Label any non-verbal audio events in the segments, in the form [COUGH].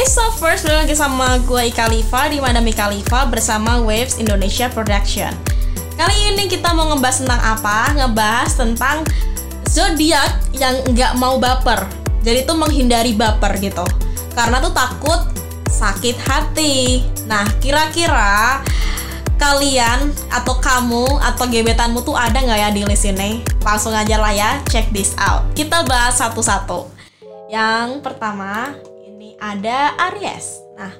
Hey so first balik lagi sama gue Ika Liva di mana Mika Liva bersama Waves Indonesia Production. Kali ini kita mau ngebahas tentang apa? Ngebahas tentang zodiak yang nggak mau baper. Jadi tuh menghindari baper gitu. Karena tuh takut sakit hati. Nah, kira-kira kalian atau kamu atau gebetanmu tuh ada nggak ya di list ini? Langsung aja lah ya, check this out. Kita bahas satu-satu. Yang pertama, ini ada Aries. Nah,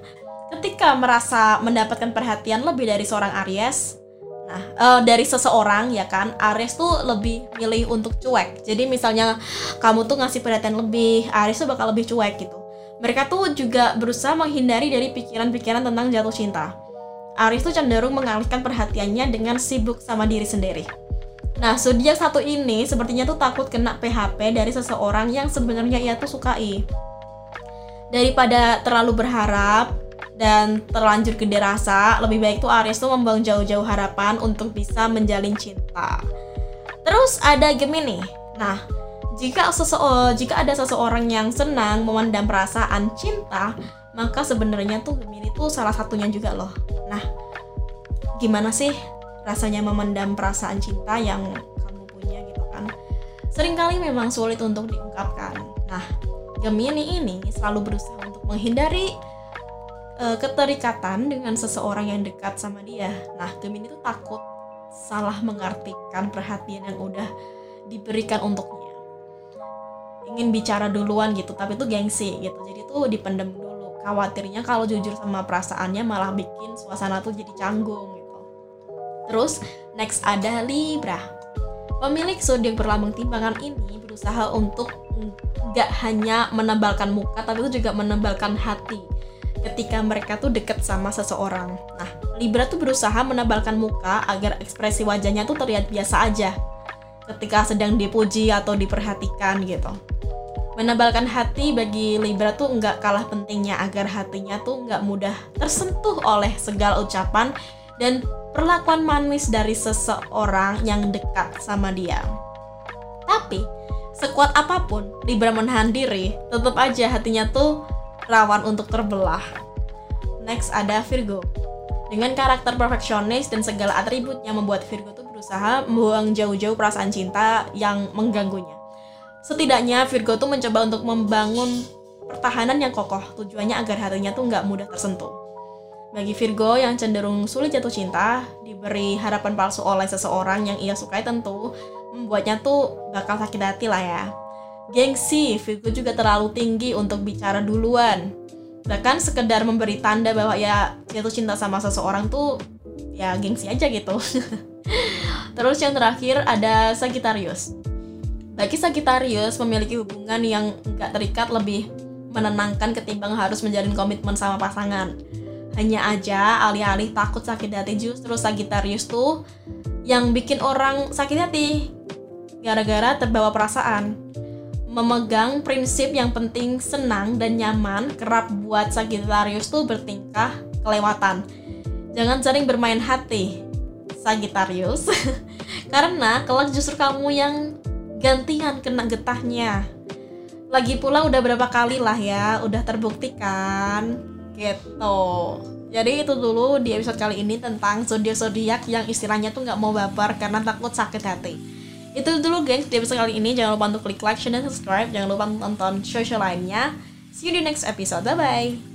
ketika merasa mendapatkan perhatian lebih dari seorang Aries, nah eh, dari seseorang ya kan, Aries tuh lebih milih untuk cuek. Jadi misalnya kamu tuh ngasih perhatian lebih, Aries tuh bakal lebih cuek gitu. Mereka tuh juga berusaha menghindari dari pikiran-pikiran tentang jatuh cinta. Aries tuh cenderung mengalihkan perhatiannya dengan sibuk sama diri sendiri. Nah, zodiak satu ini sepertinya tuh takut kena PHP dari seseorang yang sebenarnya ia tuh sukai. Daripada terlalu berharap dan terlanjur gede rasa, lebih baik tuh Aries tuh membuang jauh-jauh harapan untuk bisa menjalin cinta. Terus ada Gemini. Nah, jika seseo jika ada seseorang yang senang memendam perasaan cinta, maka sebenarnya tuh Gemini tuh salah satunya juga loh. Nah, gimana sih rasanya memendam perasaan cinta yang kamu punya gitu kan sering kali memang sulit untuk diungkapkan nah Gemini ini selalu berusaha untuk menghindari uh, keterikatan dengan seseorang yang dekat sama dia. Nah Gemini itu takut salah mengartikan perhatian yang udah diberikan untuknya. Ingin bicara duluan gitu tapi itu gengsi gitu. Jadi tuh dipendam dulu. Khawatirnya kalau jujur sama perasaannya malah bikin suasana tuh jadi canggung Terus next ada Libra. Pemilik zodiak berlambang timbangan ini berusaha untuk nggak hanya menebalkan muka tapi itu juga menebalkan hati ketika mereka tuh deket sama seseorang. Nah, Libra tuh berusaha menebalkan muka agar ekspresi wajahnya tuh terlihat biasa aja ketika sedang dipuji atau diperhatikan gitu. Menebalkan hati bagi Libra tuh nggak kalah pentingnya agar hatinya tuh nggak mudah tersentuh oleh segala ucapan dan perlakuan manis dari seseorang yang dekat sama dia. Tapi, sekuat apa pun Libra menahan diri, tetap aja hatinya tuh rawan untuk terbelah. Next ada Virgo. Dengan karakter perfeksionis dan segala atribut yang membuat Virgo tuh berusaha membuang jauh-jauh perasaan cinta yang mengganggunya. Setidaknya Virgo tuh mencoba untuk membangun pertahanan yang kokoh, tujuannya agar hatinya tuh nggak mudah tersentuh. Bagi Virgo yang cenderung sulit jatuh cinta, diberi harapan palsu oleh seseorang yang ia sukai tentu membuatnya tuh bakal sakit hati lah ya. Gengsi, Virgo juga terlalu tinggi untuk bicara duluan. Bahkan sekedar memberi tanda bahwa ya jatuh cinta sama seseorang tuh ya gengsi aja gitu. [LAUGHS] Terus yang terakhir ada Sagittarius. Bagi Sagittarius memiliki hubungan yang nggak terikat lebih menenangkan ketimbang harus menjalin komitmen sama pasangan hanya aja alih-alih takut sakit hati justru Sagittarius tuh yang bikin orang sakit hati gara-gara terbawa perasaan. Memegang prinsip yang penting senang dan nyaman kerap buat Sagittarius tuh bertingkah kelewatan. Jangan sering bermain hati, Sagittarius. [LAUGHS] Karena kelak justru kamu yang gantian kena getahnya. Lagi pula udah berapa kali lah ya, udah terbuktikan gitu. Jadi itu dulu di episode kali ini tentang zodiak zodiak yang istilahnya tuh nggak mau baper karena takut sakit hati. Itu dulu guys. Di episode kali ini jangan lupa untuk klik like share dan subscribe. Jangan lupa nonton social lainnya. See you di next episode. Bye bye